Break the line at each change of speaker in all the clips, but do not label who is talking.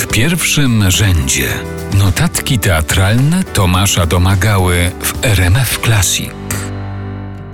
W pierwszym rzędzie notatki teatralne Tomasza Domagały w RMF Classic.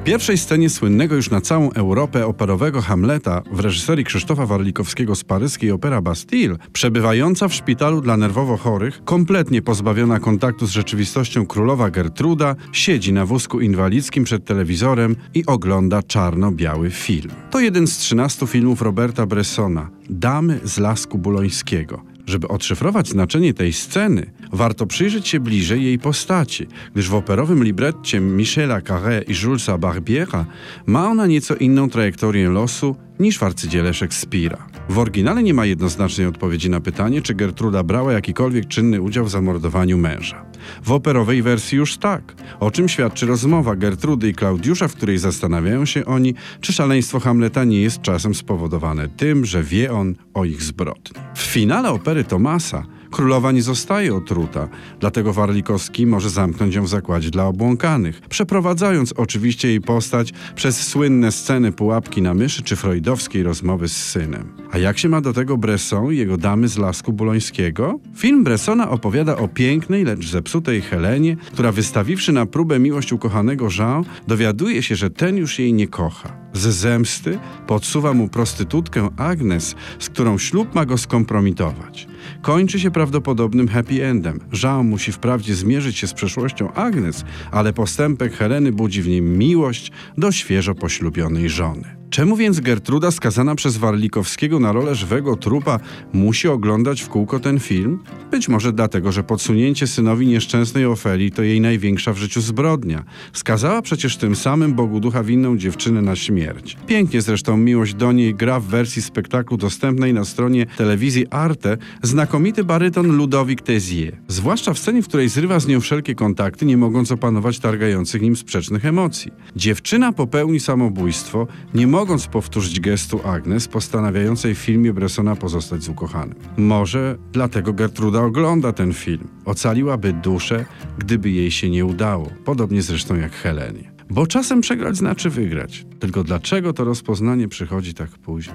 W pierwszej scenie słynnego już na całą Europę operowego Hamleta w reżyserii Krzysztofa Warlikowskiego z paryskiej Opera Bastille, przebywająca w szpitalu dla nerwowo chorych, kompletnie pozbawiona kontaktu z rzeczywistością królowa Gertruda, siedzi na wózku inwalidzkim przed telewizorem i ogląda czarno-biały film. To jeden z 13 filmów Roberta Bressona, Damy z Lasku Bulońskiego. Żeby odszyfrować znaczenie tej sceny, warto przyjrzeć się bliżej jej postaci, gdyż w operowym libretcie Michela Carré i Julesa Barbiera ma ona nieco inną trajektorię losu niż w arcydziele Szekspira. W oryginale nie ma jednoznacznej odpowiedzi na pytanie, czy Gertruda brała jakikolwiek czynny udział w zamordowaniu męża. W operowej wersji już tak, o czym świadczy rozmowa Gertrudy i Klaudiusza, w której zastanawiają się oni, czy szaleństwo Hamleta nie jest czasem spowodowane tym, że wie on o ich zbrodni. W finale opery Tomasa Królowa nie zostaje otruta, dlatego Warlikowski może zamknąć ją w zakładzie dla obłąkanych, przeprowadzając oczywiście jej postać przez słynne sceny pułapki na myszy czy freudowskiej rozmowy z synem. A jak się ma do tego Bresson i jego damy z Lasku Bulońskiego? Film Bressona opowiada o pięknej, lecz zepsutej Helenie, która wystawiwszy na próbę miłość ukochanego Jean, dowiaduje się, że ten już jej nie kocha. Z zemsty podsuwa mu prostytutkę Agnes, z którą ślub ma go skompromitować. Kończy się prawdopodobnym happy endem. Jean musi wprawdzie zmierzyć się z przeszłością Agnes, ale postępek Heleny budzi w nim miłość do świeżo poślubionej żony. Czemu więc Gertruda skazana przez Warlikowskiego na rolę żywego trupa musi oglądać w kółko ten film? Być może dlatego, że podsunięcie synowi nieszczęsnej Ofelii to jej największa w życiu zbrodnia. Skazała przecież tym samym Bogu ducha winną dziewczynę na śmierć. Pięknie zresztą miłość do niej gra w wersji spektaklu dostępnej na stronie telewizji Arte znakomity baryton Ludowik Tezier. Zwłaszcza w scenie, w której zrywa z nią wszelkie kontakty, nie mogąc opanować targających nim sprzecznych emocji. Dziewczyna popełni samobójstwo, nie mogąc powtórzyć gestu Agnes, postanawiającej w filmie Bressona pozostać z ukochanym. Może dlatego Gertruda ogląda ten film. Ocaliłaby duszę, gdyby jej się nie udało. Podobnie zresztą jak Helenie. Bo czasem przegrać znaczy wygrać. Tylko dlaczego to rozpoznanie przychodzi tak późno?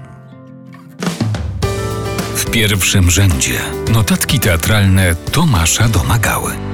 W pierwszym rzędzie notatki teatralne Tomasza Domagały.